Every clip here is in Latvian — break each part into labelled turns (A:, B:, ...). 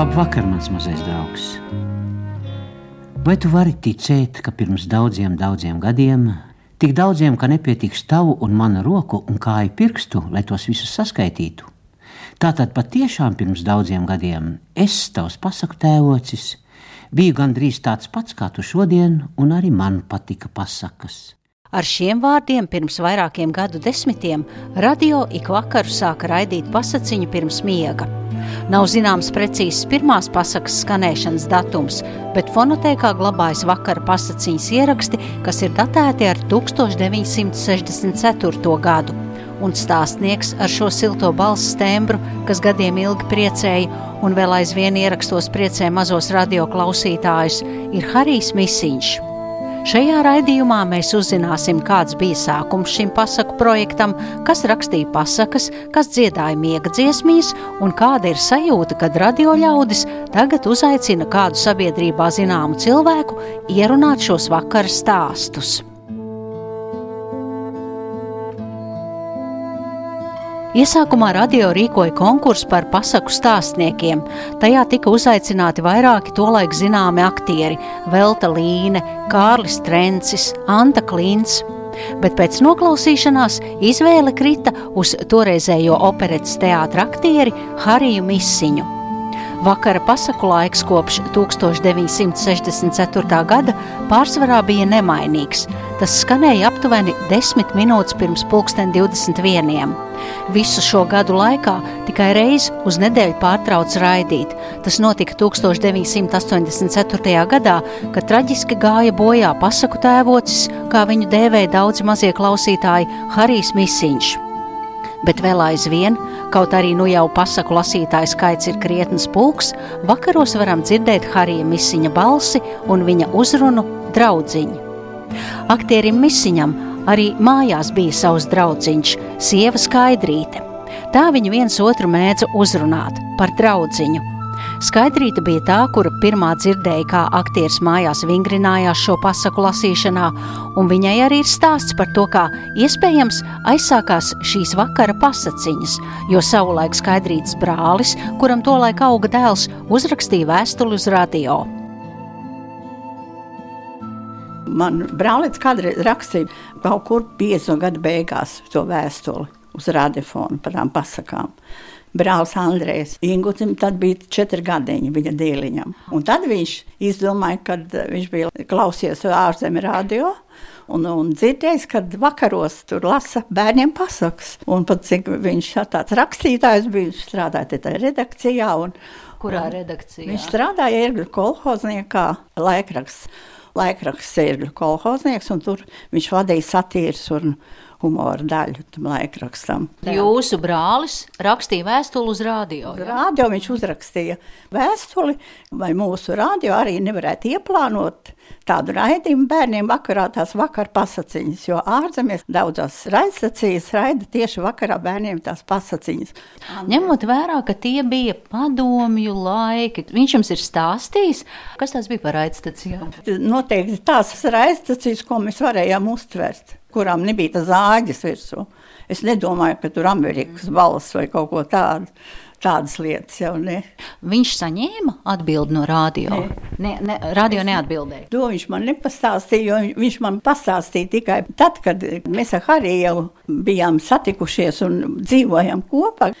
A: Labvakar, mans mazais draugs! Vai tu vari ticēt, ka pirms daudziem, daudziem gadiem, tik daudziem, ka nepietiks tavu un manu roku un kāju pirkstu, lai tos visus saskaitītu? Tātad patiešām pirms daudziem gadiem es, tavs pasaku tēvocis, biju gandrīz tāds pats kā tu šodien, un arī man patika pasakas.
B: Ar šiem vārdiem pirms vairākiem gadu desmitiem radio ik vakaru sāka raidīt pasakiņu pirms miega. Nav zināms precīzs pirmās pasakas skanēšanas datums, bet fonotēkā glabājas vakara pasakiņas ieraksti, kas ir datēti ar 1964. gadu. Un stāstnieks ar šo silto balss tembru, kas gadiem ilgi priecēja un vēl aizvien ierakstos priecē mazos radio klausītājus, ir Harijs Misiņš. Šajā raidījumā mēs uzzināsim, kāds bija sākums šim pasaku projektam, kas rakstīja pasakas, kas dziedāja miega dziesmīs, un kāda ir sajūta, kad radio ļaudis tagad uzaicina kādu sabiedrībā zināmu cilvēku ierunāt šos vakara stāstus. Iesākumā radio rīkoja konkursu par pasaku stāstniekiem. Tajā tika uzaicināti vairāki tolaik zināmi aktieri - Velta Līne, Kārlis Trencis, Anta Klints. Bet pēc noklausīšanās izvēle krita uz toreizējo operetes teātra aktieri Hariju Misiņu. Vakara pasaku laiks kopš 1964. gada pārsvarā bija nemainīgs. Tas skanēja aptuveni 10 minūtes pirms pulksten 21. Visu šo gadu laikā tikai reizi uz nedēļu pārtrauc raidīt. Tas notika 1984. gadā, kad traģiski gāja bojā pasaku tēvocis, kā viņu dēvēja daudzi mazie klausītāji, Harijs Misiņš. Bet vēl aizvien, kaut arī nu jau pasaku lasītāju skaits ir krietnes pulks, vakaros varam dzirdēt Harija Misiņa balsi un viņa uzrunu draudziņu. Aktierim Misiņam Arī mājās bija savs draugs, sieva skaidrīte. Tā viņi viens otru mēdza uzrunāt par draudziņu. Skaidrīta bija tā, kura pirmā dzirdēja, kā aktieris mājās vingrinājās šo pasaku lasīšanā, un viņai arī ir stāsts par to, kā iespējams aizsākās šīs vakara pasaciņas, jo savulaik Skaidrītas brālis, kuram tolaik auga dēls, uzrakstīja vēstuli uz radio.
C: Man brālis kādreiz rakstīja kaut kur 50 gadu beigās to vēstuli uz radiofonu par tām pasakām. Brālis Andrejs Ingutim tad bija četri gadiņi viņa dēliņam. Un tad viņš izdomāja, kad viņš bija klausies ārzemē radio un, un dzirdējis, kad vakaros tur lasa bērniem pasakas. Un pat cik viņš tāds rakstītājs bija, viņš strādāja te redakcijā. Un,
B: Kurā redakcijā?
C: Viņš strādāja Ergļu kolhozniekā laikraksts laikraksts Sērgļu kolhoznieks, un tur viņš vadīja satīras un humora daļu tam laikrakstam.
B: Jūsu brālis rakstīja vēstuli uz rādio.
C: Uz rādio viņš uzrakstīja vēstuli, vai mūsu rādio arī nevarētu ieplānot tādu raidījumu bērniem vakarā tās vakar pasaciņas, jo ārzemēs daudzās raidstacijas raida tieši vakarā bērniem tās pasaciņas.
B: Ņemot vērā, ka tie bija padomju laiki, viņš jums ir stāstījis, kas tās bija par raidstacijām?
C: Noteikti tās raidstacijas, ko mēs varējām uztvert, kurām nebija tā zāģis virsū. Es nedomāju, ka tur Amerikas balss vai kaut ko tādu tādas lietas jau ne.
B: Viņš saņēma atbildi no radio. Ne, ne, radio neatbildēja.
C: To viņš man nepastāstīja, viņš man pastāstīja tikai tad, kad mēs ar Hariju bijām satikušies un dzīvojam kopā.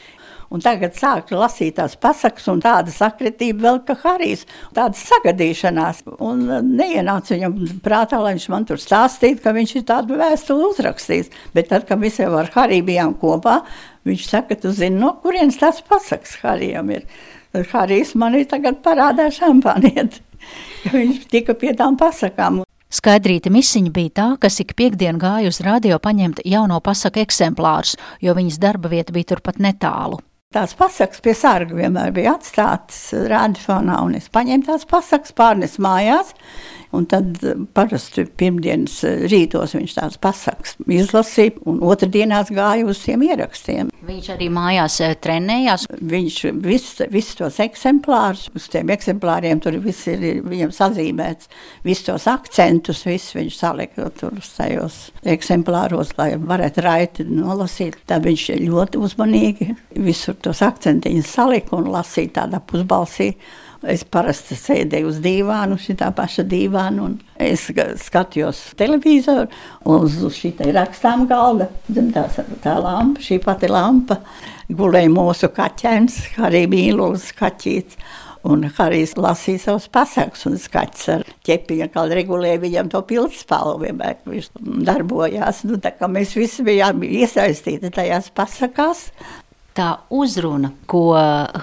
C: Un tagad sāk lasīt tās pasakas, un tāda sakritība vēl kā Harijs, tāda sagadīšanās. Un neienāca viņam prātā, lai viņš man tur stāstītu, ka viņš ir tādu vēstuli uzrakstījis. Bet tad, kad mēs jau ar Hariju bijām kopā, viņš saka, tu zini, no kurienes tās pasakas Harijam ir. Harijs man ir tagad parādā šampaniet. Viņš tika pie tām pasakām.
B: Skaidrīta misiņa bija tā, kas ik piekdien gāja uz radio paņemt jauno pasaku eksemplārus, jo viņas darba vieta bija turpat netālu.
C: Tās pasakas pie sārga vienmēr bija atstātas rādīfonā, un es paņēmu tās pasakas, pārnesu mājās. Un tad eh, parasti pirmdienas eh, rītos viņš tās pasakas izlasīja, un otrdienās gāja uz tiem ierakstiem.
B: Viņš arī mājās eh, trenējās.
C: Viņš visus vis tos eksemplārus, uz tiem eksemplāriem tur viss ir viņam sazīmēts, visus tos akcentus, viss viņš salika tur uz tajos eksemplāros, lai varētu raiti nolasīt. Tad viņš ļoti uzmanīgi visur tos akcentiņus salika un lasīja tādā pusbalsī. Es parasti sēdēju uz dīvānu, šitā paša dīvāna, es skatījos televizoru, un uz šī rakstām galda, tā, tā lampa, šī pati lampa, gulēja mūsu kaķēns, arī mīlulis kaķīts. Un Harijs lasīja savus pasakus, un skaits ar ķepiņu, kā regulēja viņam to pildspalvu vienmēr, viņš darbojās. Nu, tā kā mēs visi bijām iesaistīti tajās pasakās,
B: tā uzruna, ko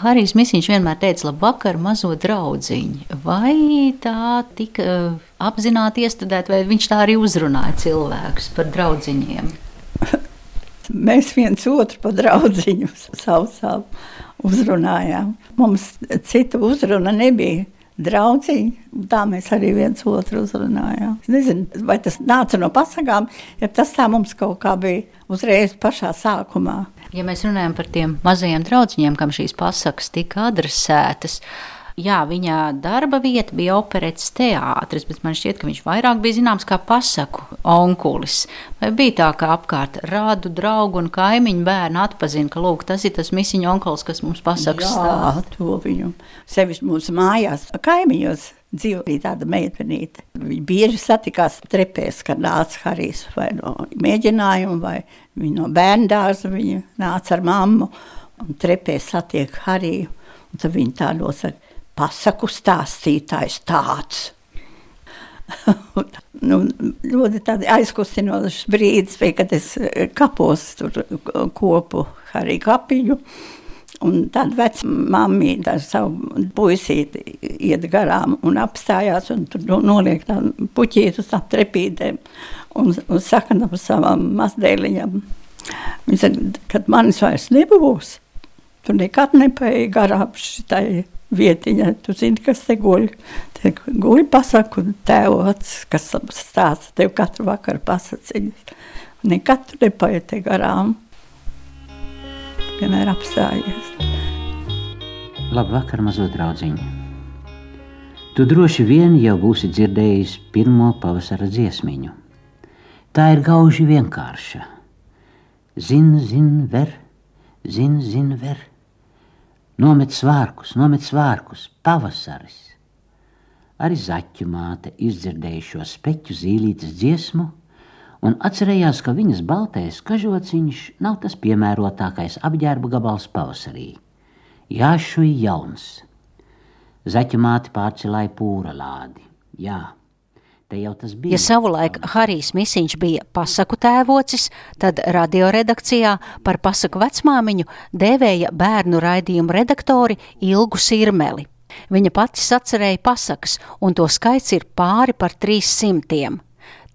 B: Harijs Misiņš vienmēr teica, labvakar, mazo draudziņu, vai tā tika uh, apzināti iestudēta, vai viņš tā arī uzrunāja cilvēkus par draudziņiem?
C: Mēs viens otru pa draudziņu saucām, uzrunājām. Mums cita uzruna nebija. Draudziņi, tā mēs arī viens otru uzrunājām. Es nezinu, vai tas nāca no pasakām, ja tas tā mums kaut kā bija uzreiz pašā sākumā.
B: Ja mēs runājam par tiem mazajiem draugiņiem, kam šīs pasakas tika adresētas, jā, viņa darba vieta bija operetes teātris, bet man šķiet, ka viņš vairāk bija zināms kā pasaku onkulis. Vai bija tā, ka apkārt rādu draugu un kaimiņu bērnu atpazina, ka lūk, tas ir tas misiņu onkulis, kas mums pasaka
C: stāstu. to viņu. Sevišķi mūsu mājās, kaimiņos dzīvo arī tāda meitenīte. Viņa bieži satikās trepēs, kad nāca Harijs vai no mēģinājuma, vai viņa no bērndārza, viņa nāca ar mammu, un trepēs satiek Hariju, un tad viņa tā nosaka, pasaku stāstītājs tāds. nu, ļoti aizkustinošs brīdis bija, kad es kapos tur kopu Hariju kapiņu, Un tad vecmāmiņa ar savu puisīti iet garām un apstājās un tur noliek tādu puķītu uz tām trepīdēm un, un saka tam savam mazdēliņam. Viņa saka, kad manis vairs nebūs, tu nekad nepaēji garām šitai vietiņai. Tu zini, kas te guļ. Te guļ pasaku tēvots, kas stāsta tev katru vakaru pasaciņas. Nekad tu nepaēji te garām vienmēr apstājies.
A: Labvakar, mazo draudziņu! Tu droši vien jau būsi dzirdējis pirmo pavasara dziesmiņu. Tā ir gauži vienkārša. Zin, zin, ver, zin, zin, ver. Nomet svārkus, nomet svārkus, pavasaris. Arī zaķu māte izdzirdēja šo speķu zīlītes dziesmu un atcerējās, ka viņas baltais kažociņš nav tas piemērotākais apģērba gabals pavasarī. Jāšuj jauns. Zaķa māte pārcelāja pūra lādi. Jā,
B: Ja savulaik Harijs Misiņš bija pasaku tēvocis, tad radioredakcijā par pasaku vecmāmiņu dēvēja bērnu raidījumu redaktori Ilgu Sirmeli. Viņa pati sacerēja pasakas, un to skaits ir pāri par trīs simtiem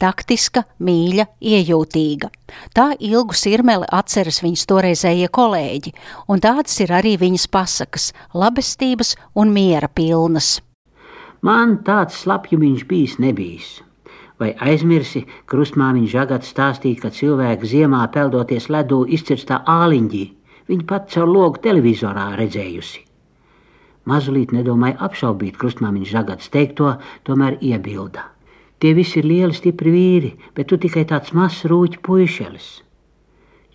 B: taktiska, mīļa, iejūtīga. Tā ilgu sirmeli atceras viņas toreizējie kolēģi, un tādas ir arī viņas pasakas - labestības un miera pilnas.
A: Man tāds slapjumiņš bijis nebijis. Vai aizmirsi, krustmāmiņa žagata stāstīja, ka cilvēki ziemā peldoties ledū izcirstā āliņģī, viņa pat caur logu televizorā redzējusi. Mazulīt nedomāja apšaubīt krustmāmiņa žagatas teikto, tomēr iebilda. Tie visi ir lieli, stipri vīri, bet tu tikai tāds mazs rūķis puišelis.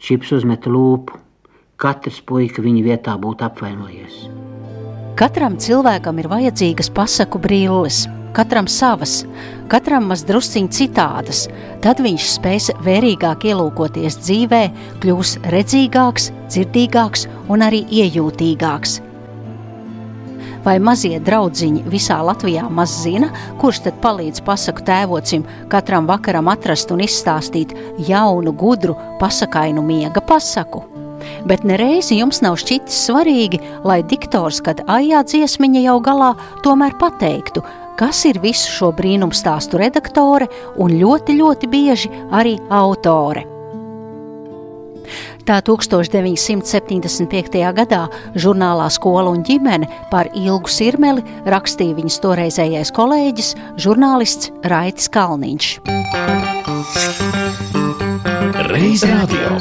A: Čips uzmeta lūpu. Katrs puika viņa vietā būtu apvainojies.
B: Katram cilvēkam ir vajadzīgas pasaku brilles, katram savas, katram maz drusciņi citādas. Tad viņš spēs vērīgāk ielūkoties dzīvē, kļūs redzīgāks, dzirdīgāks un arī iejūtīgāks vai mazie draudziņi visā Latvijā maz zina, kurš tad palīdz pasaku tēvocim katram vakaram atrast un izstāstīt jaunu, gudru, pasakainu miega pasaku. Bet nereizi jums nav šķitis svarīgi, lai diktors, kad aijā dziesmiņa jau galā, tomēr pateiktu, kas ir visu šo brīnumstāstu redaktore un ļoti, ļoti bieži arī autore. Tā 1975. gadā žurnālā Skola un ģimene par ilgu sirmeli rakstīja viņas toreizējais kolēģis, žurnālists Raitis Kalniņš.
D: Reiz radio.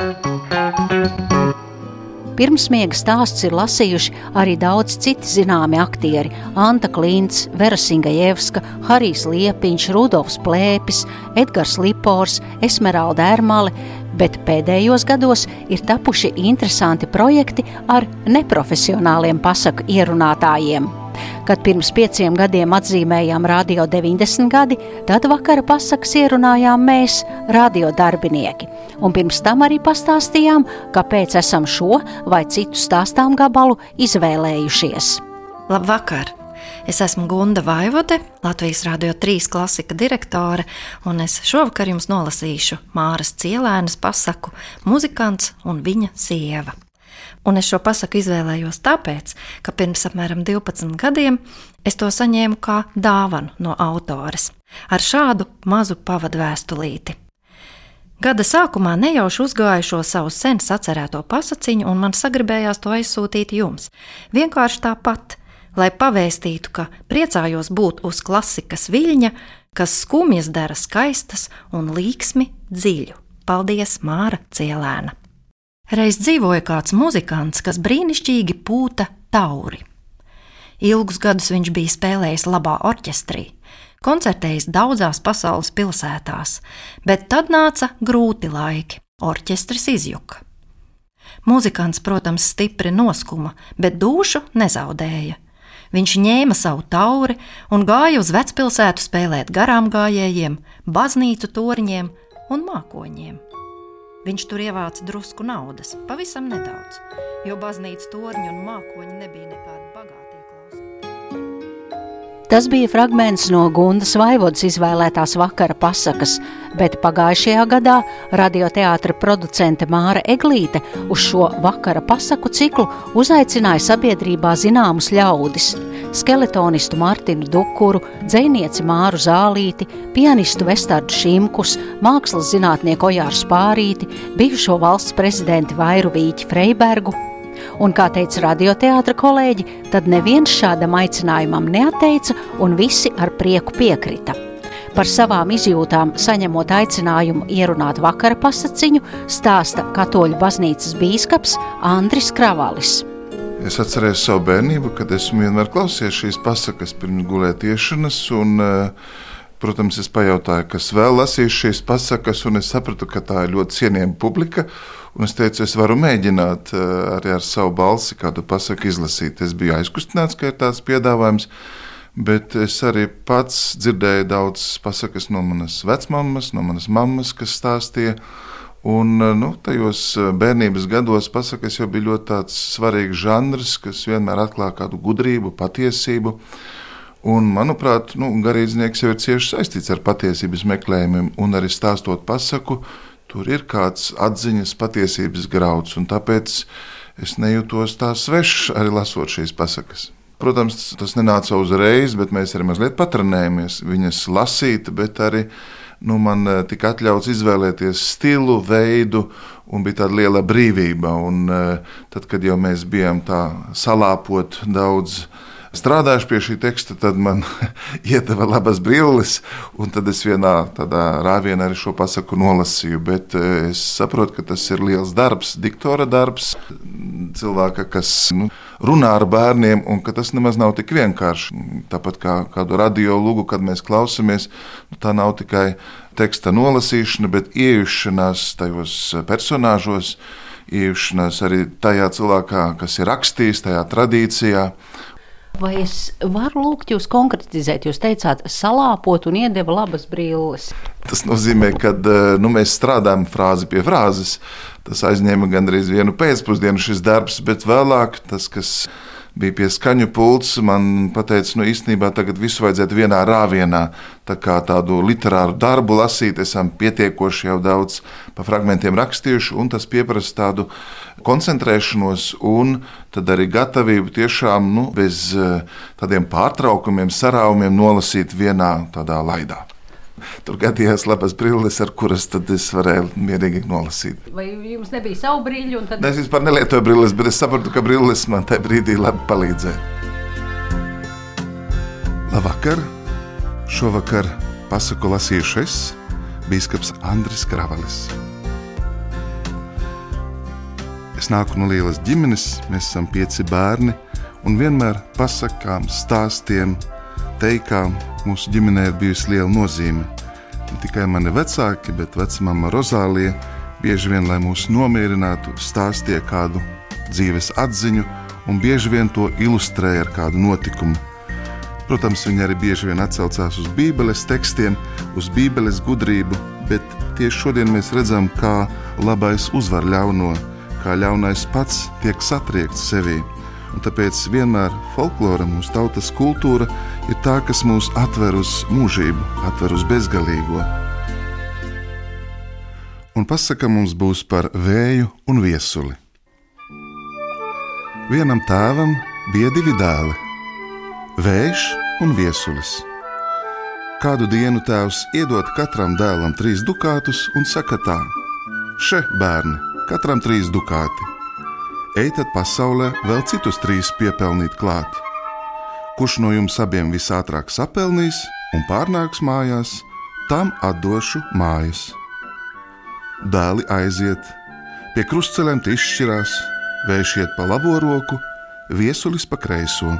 B: Pirmsmiega stāsts ir lasījuši arī daudz citi zināmi aktieri - Anta Klints, Vera Singajevska, Harijs Liepiņš, Rudolfs Plēpis, Edgars Lipors, Esmeralda Ermale, bet pēdējos gados ir tapuši interesanti projekti ar neprofesionāliem pasaku ierunātājiem. Kad pirms pieciem gadiem atzīmējām Radio 90 gadi, tad vakara pasakas ierunājām mēs, radio darbinieki. Un pirms tam arī pastāstījām, kāpēc esam šo vai citu stāstām gabalu izvēlējušies.
E: Labvakar! Es esmu Gunda Vaivode, Latvijas Rādio 3 klasika direktore, un es šovakar jums nolasīšu Māras Cielēnas pasaku Muzikants un viņa sieva. Un es šo pasaku izvēlējos tāpēc, ka pirms apmēram 12 gadiem es to saņēmu kā dāvanu no autores ar šādu mazu pavadu vēstulīti. Gada sākumā nejauši uzgāju šo savu sen sacerēto pasakiņu, un man sagribējās to aizsūtīt jums. Vienkārši tāpat, lai pavēstītu, ka priecājos būt uz klasikas viļņa, kas skumjas dara skaistas un līksmi dziļu. Paldies, Māra Cielēna! Reiz dzīvoja kāds muzikants, kas brīnišķīgi pūta tauri. Ilgus gadus viņš bija spēlējis labā orķestrī, koncertējis daudzās pasaules pilsētās, bet tad nāca grūti laiki, orķestris izjuka. Muzikants, protams, stipri noskuma, bet dušu nezaudēja. Viņš ņēma savu tauri un gāja uz vecpilsētu spēlēt garām gājējiem, baznīcu torņiem un mākoņiem. Viņš tur ievāca drusku naudas, pavisam nedaudz, jo baznīcas torņi un mākoņi nebija nekādi klausītāji.
B: Tas bija fragments no Gundas Vaivodas izvēlētās vakara pasakas, bet pagājušajā gadā radioteātra producente Māra Eglīte uz šo vakara pasaku ciklu uzaicināja sabiedrībā zināmus ļaudis skeletonistu Mārtiņu Dukuru, dzēnieci Māru Zālīti, pianistu Vestardu Šimkus, mākslas zinātnieku Ojāru Spārīti, bijušo valsts prezidenti Vairu Vīķi Freibergu. Un, kā teica radioteātra kolēģi, tad neviens šādam aicinājumam neateica un visi ar prieku piekrita. Par savām izjūtām, saņemot aicinājumu ierunāt vakara pasaciņu, stāsta katoļu baznīcas bīskaps Andris Kravalis.
F: Es atceros savu bērnību, kad esmu vienmēr klausījies šīs pasakas pirms gulētiešanas. Un, eh, protams, es pajautāju, kas vēl lasīs šīs pasakas, un es sapratu, ka tā ir ļoti cienījama publika. Es teicu, es varu mēģināt eh, arī ar savu balsi kādu pasaku izlasīt. Es biju aizkustināts, ka ir tāds piedāvājums. Bet es arī pats dzirdēju daudzas pasakas no manas vecmāmas, no manas mammas, kas stāstīja Un, eh, nu, tajos eh, bērnības gados pasakas jau bija ļoti svarīgs žanrs, kas vienmēr atklāja kādu gudrību, patiesību. Un, manuprāt, nu, garīdznieks jau ir cieši saistīts ar patiesības meklējumiem, un arī stāstot pasaku, tur ir kāds atziņas patiesības grauds, un tāpēc es nejūtos tā svešs arī lasot šīs pasakas. Protams, tas nenāca uzreiz, bet mēs arī mazliet patrenējāmies viņas lasīt, bet arī nu, man eh, tika atļauts izvēlēties stilu, veidu, un bija tāda liela brīvība. Un, eh, tad, kad jau mēs bijām salāpot daudz strādājuši pie šī teksta, tad man iedeva labas brilles, un tad es vienā tādā rāvienā arī šo pasaku nolasīju. Bet eh, es saprotu, ka tas ir liels darbs, diktora darbs, cilvēka, kas nu, runā ar bērniem, un ka tas nemaz nav tik vienkārši. Tāpat kā kādu radio lūgu, kad mēs klausāmies, nu, tā nav tikai teksta nolasīšana, bet iejušanās tajos personāžos, iejušanās arī tajā cilvēkā, kas ir rakstījis, tajā tradīcijā.
B: Vai es varu lūgt jūs konkretizēt? Jūs teicāt, salāpot un iedeva labas brilles.
F: Tas nozīmē, ka eh, nu, mēs strādājam frāzi pie frāzes. Tas aizņēma gandrīz vienu pēcpusdienu šis darbs, bet vēlāk tas, kas bija pie skaņu pults, man teica, nu īstenībā tagad visu vajadzētu vienā rāvienā. Tā kā tādu literāru darbu lasīt, esam pietiekoši jau daudz pa fragmentiem rakstījuši, un tas pieprasa tādu koncentrēšanos un arī gatavību tiešām nu, bez eh, tādiem pārtraukumiem, sarāvumiem nolasīt vienā tādā laidā.
G: Tur gadījās labas brilles, ar kuras es varēju mierīgi nolasīt.
B: Vai jums nebija savu brīļu? Tad...
G: Es vispār nelietoju brilles, bet es sapratu, ka brilles man tajā brīdī labi palīdzēja. Labvakar! Šovakar pasaku lasījuši es, Bīskaps Andris Kravalis. Es nāku no lielas ģimenes, mēs esam pieci bērni, un vienmēr pasakām, stāstiem, teikām mūsu ģimenē ir bijusi liela nozīme. Ne tikai mani vecāki, bet vecmāma Rozālija bieži vien, lai mūs nomierinātu, stāstīja kādu dzīves atziņu un bieži vien to ilustrēja ar kādu notikumu. Protams, viņi arī bieži vien atcaucās uz Bībeles tekstiem, uz Bībeles gudrību, bet tieši šodien mēs redzam, kā labais uzvar ļauno, kā ļaunais pats tiek satriekts sevī. Un tāpēc vienmēr folklora, mūsu tautas kultūra, ir tā, kas mūs atver uz mūžību, atver uz bezgalīgo. Un pasaka mums būs par vēju un viesuli. Vienam tēvam bija divi dēli - vējš un viesulis. Kādu dienu tēvs iedod katram dēlam trīs dukātus un saka tā: Še, bērni, katram trīs dukāti. Ejiet pasaulē vēl citus trīs piepelnīt klāt. Kurš no jums abiem visātrāk sapelnīs un pārnāks mājās, tam atdošu mājas. Dēli aiziet, pie krustcelēm tie izšķirās, vējš iet pa labo roku, viesulis pa kreiso.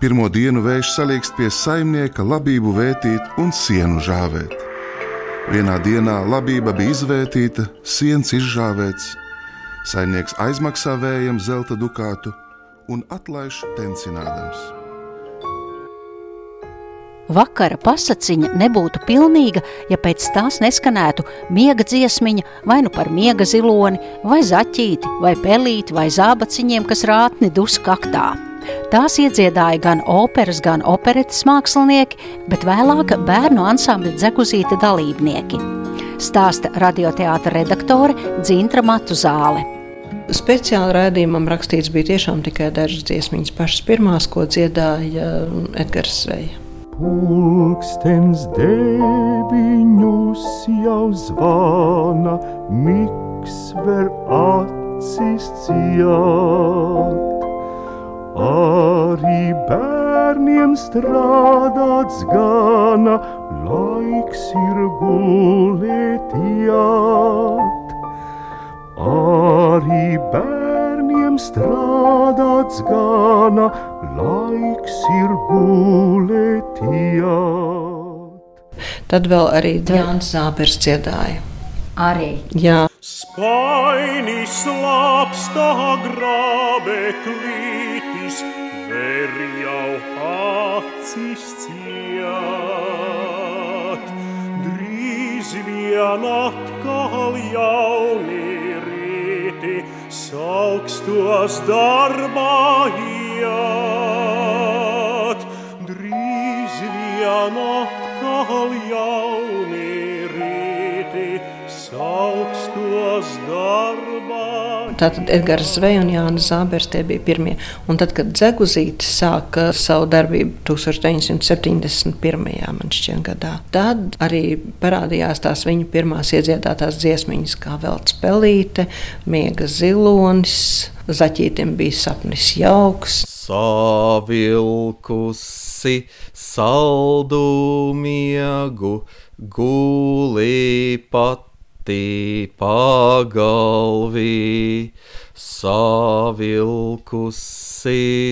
G: Pirmo dienu vējš salīkst pie saimnieka labību vētīt un sienu žāvēt. Vienā dienā labība bija izvērtīta, siens izžāvēts, saimnieks aizmaksā vējam zelta dukātu un atlaiž tencinādams.
B: Vakara pasakiņa nebūtu pilnīga, ja pēc tās neskanētu miega dziesmiņa vai nu par miega ziloni, vai zaķīti, vai pelīti, vai zābaciņiem, kas rātni dus kaktā. Tās iedziedāja gan operas, gan operetes mākslinieki, bet vēlāk bērnu ansambļa dzeguzīta dalībnieki. Stāsta radioteātra redaktore Dzintra Matu Zāle.
H: Speciāli rādījumam rakstīts bija tiešām tikai dažas dziesmiņas, pašas pirmās, ko dziedāja Edgars Sveja.
I: Pulkstens deviņus jau zvana, miks ver acis ciet. Arī bērniem strādāts gana, laiks ir gulēt jāt. Arī bērniem strādāts gana, laiks ir gulēt jāt.
H: Tad vēl arī Jānis Zāpers dziedāja.
B: Arī.
H: Jā.
I: Spainis slapstā grābeklītis, ver jau acis ciet. Drīz vien atkal jauni saukstos darbā iet. Drīz vien atkal jauni rīti, saukstos darbā.
H: Tātad Edgars Zveja un Jānis Zābers tie bija pirmie. Un tad, kad Dzeguzītis sāka savu darbību 1971. man šķiet gadā, tad arī parādījās tās viņa pirmās iedziedātās dziesmiņas, kā Veltes pelīte, Miega zilonis, Zaķītim bija sapnis jauks.
J: Savilkusi saldu miegu, gulī pati pagalvī, savilkusi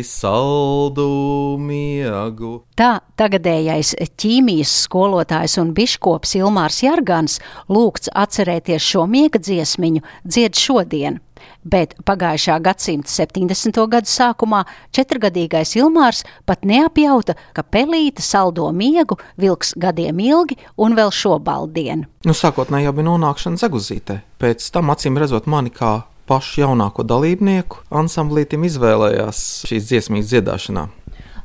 J: saldu miegu.
B: Tā tagadējais ķīmijas skolotājs un biškops Ilmārs Jārgans lūgts atcerēties šo miega dziesmiņu dzied šodien. Bet pagājušā gadsimta 70. gadu sākumā četrgadīgais Ilmārs pat neapjauta, ka pelīte saldo miegu vilks gadiem ilgi un vēl šobaldienu.
J: Nu, sākotnēji jau bija nonākšana Zaguzītē. Pēc tam, acīm redzot, mani kā pašu jaunāko dalībnieku ansamblītim izvēlējās šīs dziesmas dziedāšanā.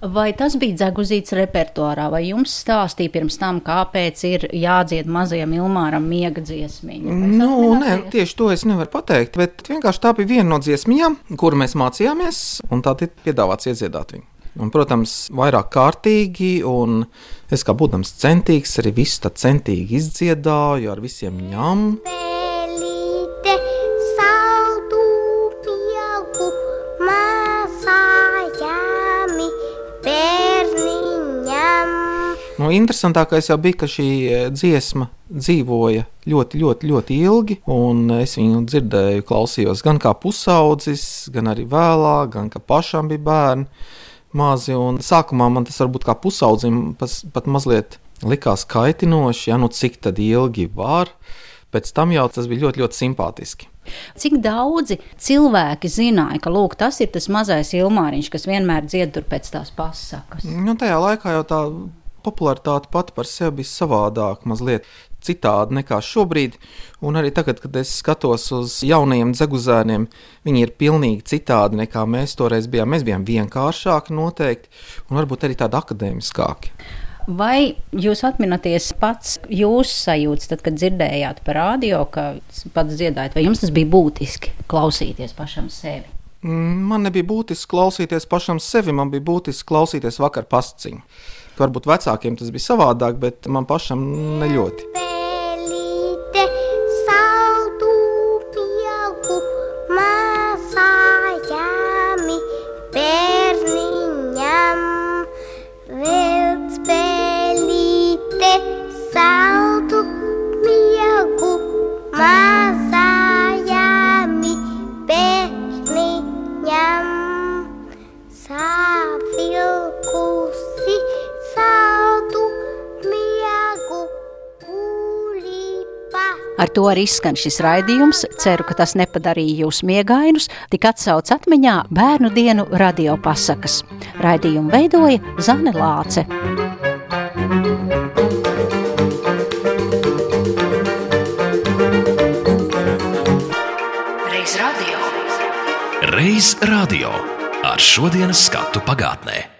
B: Vai tas bija dzeguzīts repertuārā, vai jums stāstīja pirms tam, kāpēc ir jādzied mazajam Ilmāram miega dziesmiņa?
J: Nu, nē, tieši to es nevaru pateikt, bet vienkārši tā bija viena no dziesmām, kuru mēs mācījāmies, un tā tika piedāvāts iedziedāt viņu. Un, protams, vairāk kārtīgi, un es kā būdams centīgs, arī visu tā centīgi izdziedāju ar visiem ņem. Nu, interesantākais jau bija, ka šī e, dziesma dzīvoja ļoti, ļoti, ļoti ilgi. un Es viņu dzirdēju, klausījos gan kā pusaudzis, gan arī vēlāk, gan kā pašam bija bērni mazi. Sākumā man tas varbūt kā pusaudzim pas, pat mazliet likās kaitinoši, ja nu cik tad ilgi var. Pēc tam jau tas bija ļoti, ļoti simpātiski.
B: Cik daudzi cilvēki zināja, ka lūk, tas ir tas mazais ilmāriņš, kas vienmēr dzied tur pēc tās pasakas?
J: Nu, tajā laikā jau tā popularitāte pati par sevi bija savādāka mazliet citādi nekā šobrīd. Un arī tagad, kad es skatos uz jaunajiem dzeguzēniem, viņi ir pilnīgi citādi nekā mēs toreiz bijām. Mēs bijām vienkāršāki noteikti, un varbūt arī tādi akadēmiskāki.
B: Vai jūs atminaties pats jūsu sajūtas, tad, kad dzirdējāt par radio, ka pats dziedājat, vai jums tas bija būtiski klausīties pašam sevi?
J: Mm, man nebija būtiski klausīties pašam sevi, man bija būtiski klausīties vakar pasciņu. Varbūt vecākiem tas bija savādāk, bet man pašam ne ļoti.
B: To arī skan šis raidījums. Ceru, ka tas nepadarīja jūs miegainus, tik atsauc atmiņā bērnu dienu radio pasakas. Raidījumu veidoja Zane Lāce.
K: Reiz radio.
D: Reiz radio ar šodienas skatu pagātnē.